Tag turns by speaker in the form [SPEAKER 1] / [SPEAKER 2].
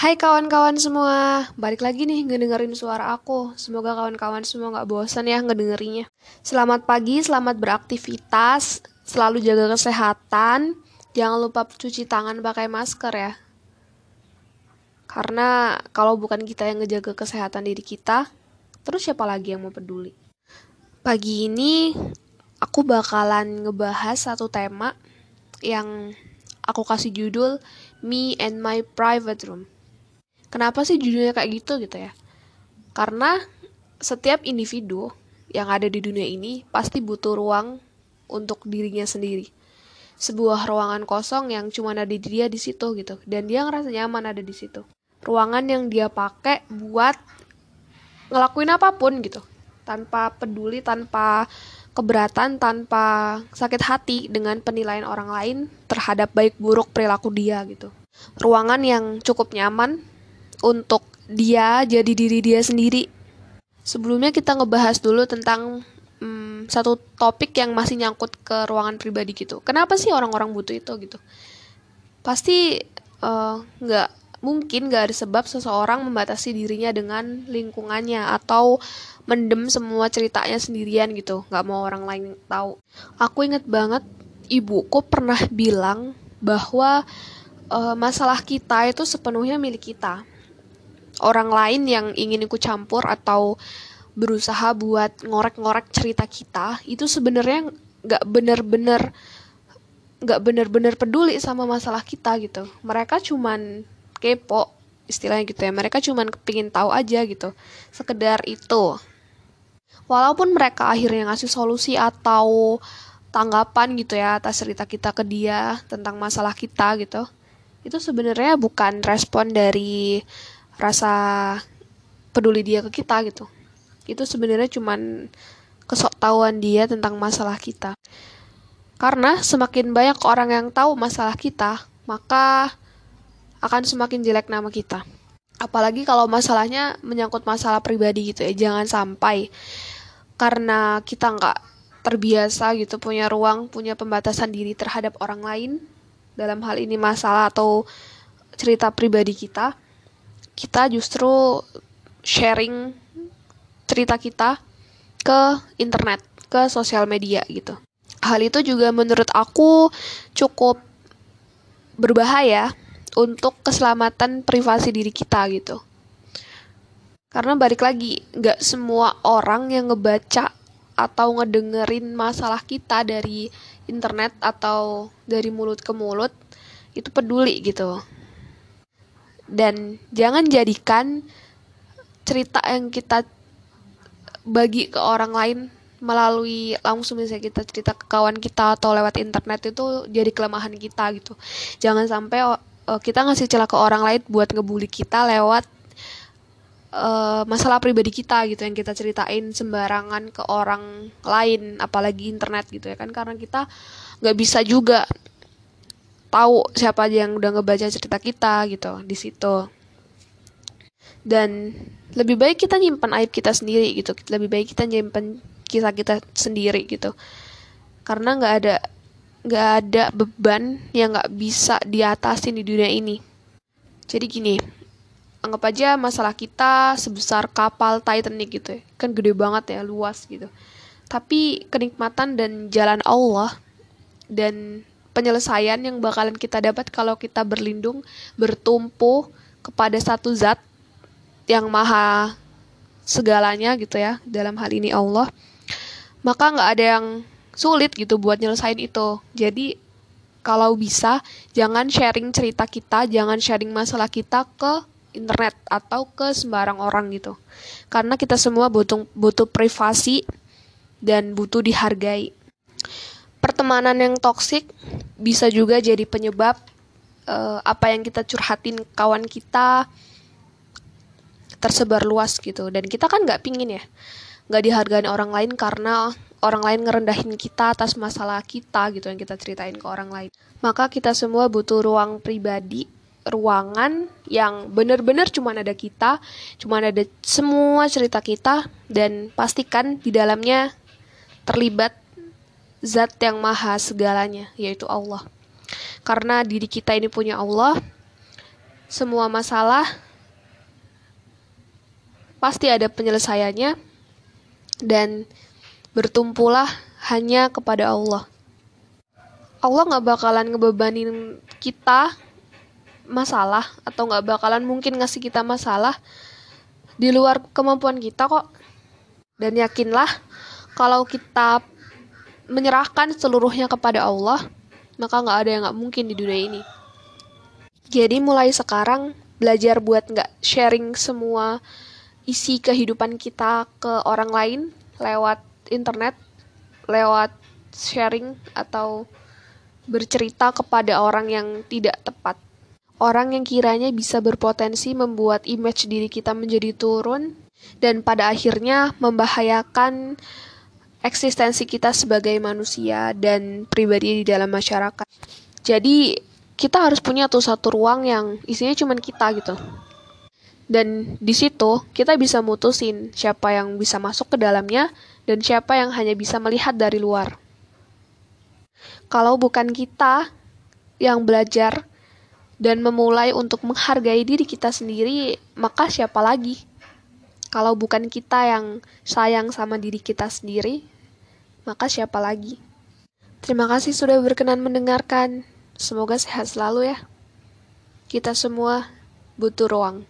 [SPEAKER 1] Hai kawan-kawan semua, balik lagi nih ngedengerin suara aku. Semoga kawan-kawan semua gak bosan ya ngedengerinnya. Selamat pagi, selamat beraktivitas, selalu jaga kesehatan. Jangan lupa cuci tangan pakai masker ya. Karena kalau bukan kita yang ngejaga kesehatan diri kita, terus siapa lagi yang mau peduli? Pagi ini aku bakalan ngebahas satu tema yang aku kasih judul Me and My Private Room. Kenapa sih judulnya kayak gitu gitu ya? Karena setiap individu yang ada di dunia ini pasti butuh ruang untuk dirinya sendiri. Sebuah ruangan kosong yang cuma ada di dia di situ gitu dan dia ngerasa nyaman ada di situ. Ruangan yang dia pakai buat ngelakuin apa pun gitu tanpa peduli, tanpa keberatan, tanpa sakit hati dengan penilaian orang lain terhadap baik buruk perilaku dia gitu. Ruangan yang cukup nyaman untuk dia jadi diri dia sendiri. Sebelumnya kita ngebahas dulu tentang hmm, satu topik yang masih nyangkut ke ruangan pribadi gitu. Kenapa sih orang-orang butuh itu gitu? Pasti eh, nggak uh, mungkin nggak ada sebab seseorang membatasi dirinya dengan lingkungannya atau mendem semua ceritanya sendirian gitu, nggak mau orang lain tahu. Aku inget banget ibuku pernah bilang bahwa uh, masalah kita itu sepenuhnya milik kita orang lain yang ingin ikut campur atau berusaha buat ngorek-ngorek cerita kita itu sebenarnya nggak bener-bener nggak bener-bener peduli sama masalah kita gitu. Mereka cuman kepo istilahnya gitu ya. Mereka cuman kepingin tahu aja gitu sekedar itu. Walaupun mereka akhirnya ngasih solusi atau tanggapan gitu ya atas cerita kita ke dia tentang masalah kita gitu itu sebenarnya bukan respon dari rasa peduli dia ke kita gitu. Itu sebenarnya cuman kesoktahuan dia tentang masalah kita. Karena semakin banyak orang yang tahu masalah kita maka akan semakin jelek nama kita. Apalagi kalau masalahnya menyangkut masalah pribadi gitu ya jangan sampai karena kita nggak terbiasa gitu punya ruang punya pembatasan diri terhadap orang lain dalam hal ini masalah atau cerita pribadi kita kita justru sharing cerita kita ke internet, ke sosial media gitu. Hal itu juga menurut aku cukup berbahaya untuk keselamatan privasi diri kita gitu. Karena balik lagi, nggak semua orang yang ngebaca atau ngedengerin masalah kita dari internet atau dari mulut ke mulut itu peduli gitu dan jangan jadikan cerita yang kita bagi ke orang lain melalui langsung misalnya kita cerita ke kawan kita atau lewat internet itu jadi kelemahan kita gitu. Jangan sampai uh, kita ngasih celah ke orang lain buat ngebully kita lewat uh, masalah pribadi kita gitu yang kita ceritain sembarangan ke orang lain apalagi internet gitu ya kan. Karena kita nggak bisa juga tahu siapa aja yang udah ngebaca cerita kita gitu di situ. Dan lebih baik kita nyimpan aib kita sendiri gitu. Lebih baik kita nyimpan kisah kita sendiri gitu. Karena nggak ada nggak ada beban yang nggak bisa diatasin di dunia ini. Jadi gini anggap aja masalah kita sebesar kapal Titanic gitu ya. Kan gede banget ya luas gitu. Tapi kenikmatan dan jalan Allah dan penyelesaian yang bakalan kita dapat kalau kita berlindung bertumpu kepada satu zat yang maha segalanya gitu ya dalam hal ini Allah. Maka nggak ada yang sulit gitu buat nyelesain itu. Jadi kalau bisa jangan sharing cerita kita jangan sharing masalah kita ke internet atau ke sembarang orang gitu. Karena kita semua butuh butuh privasi dan butuh dihargai. Pertemanan yang toksik bisa juga jadi penyebab uh, apa yang kita curhatin kawan kita tersebar luas gitu. Dan kita kan nggak pingin ya nggak dihargai orang lain karena orang lain ngerendahin kita atas masalah kita gitu yang kita ceritain ke orang lain. Maka kita semua butuh ruang pribadi ruangan yang benar-benar cuma ada kita cuma ada semua cerita kita dan pastikan di dalamnya terlibat zat yang maha segalanya, yaitu Allah. Karena diri kita ini punya Allah, semua masalah pasti ada penyelesaiannya dan bertumpulah hanya kepada Allah. Allah nggak bakalan ngebebanin kita masalah atau nggak bakalan mungkin ngasih kita masalah di luar kemampuan kita kok. Dan yakinlah kalau kita menyerahkan seluruhnya kepada Allah, maka nggak ada yang nggak mungkin di dunia ini. Jadi mulai sekarang belajar buat nggak sharing semua isi kehidupan kita ke orang lain lewat internet, lewat sharing atau bercerita kepada orang yang tidak tepat. Orang yang kiranya bisa berpotensi membuat image diri kita menjadi turun dan pada akhirnya membahayakan eksistensi kita sebagai manusia dan pribadi di dalam masyarakat. Jadi kita harus punya tuh satu ruang yang isinya cuma kita gitu. Dan di situ kita bisa mutusin siapa yang bisa masuk ke dalamnya dan siapa yang hanya bisa melihat dari luar. Kalau bukan kita yang belajar dan memulai untuk menghargai diri kita sendiri, maka siapa lagi? Kalau bukan kita yang sayang sama diri kita sendiri, maka siapa lagi? Terima kasih sudah berkenan mendengarkan. Semoga sehat selalu ya. Kita semua butuh ruang.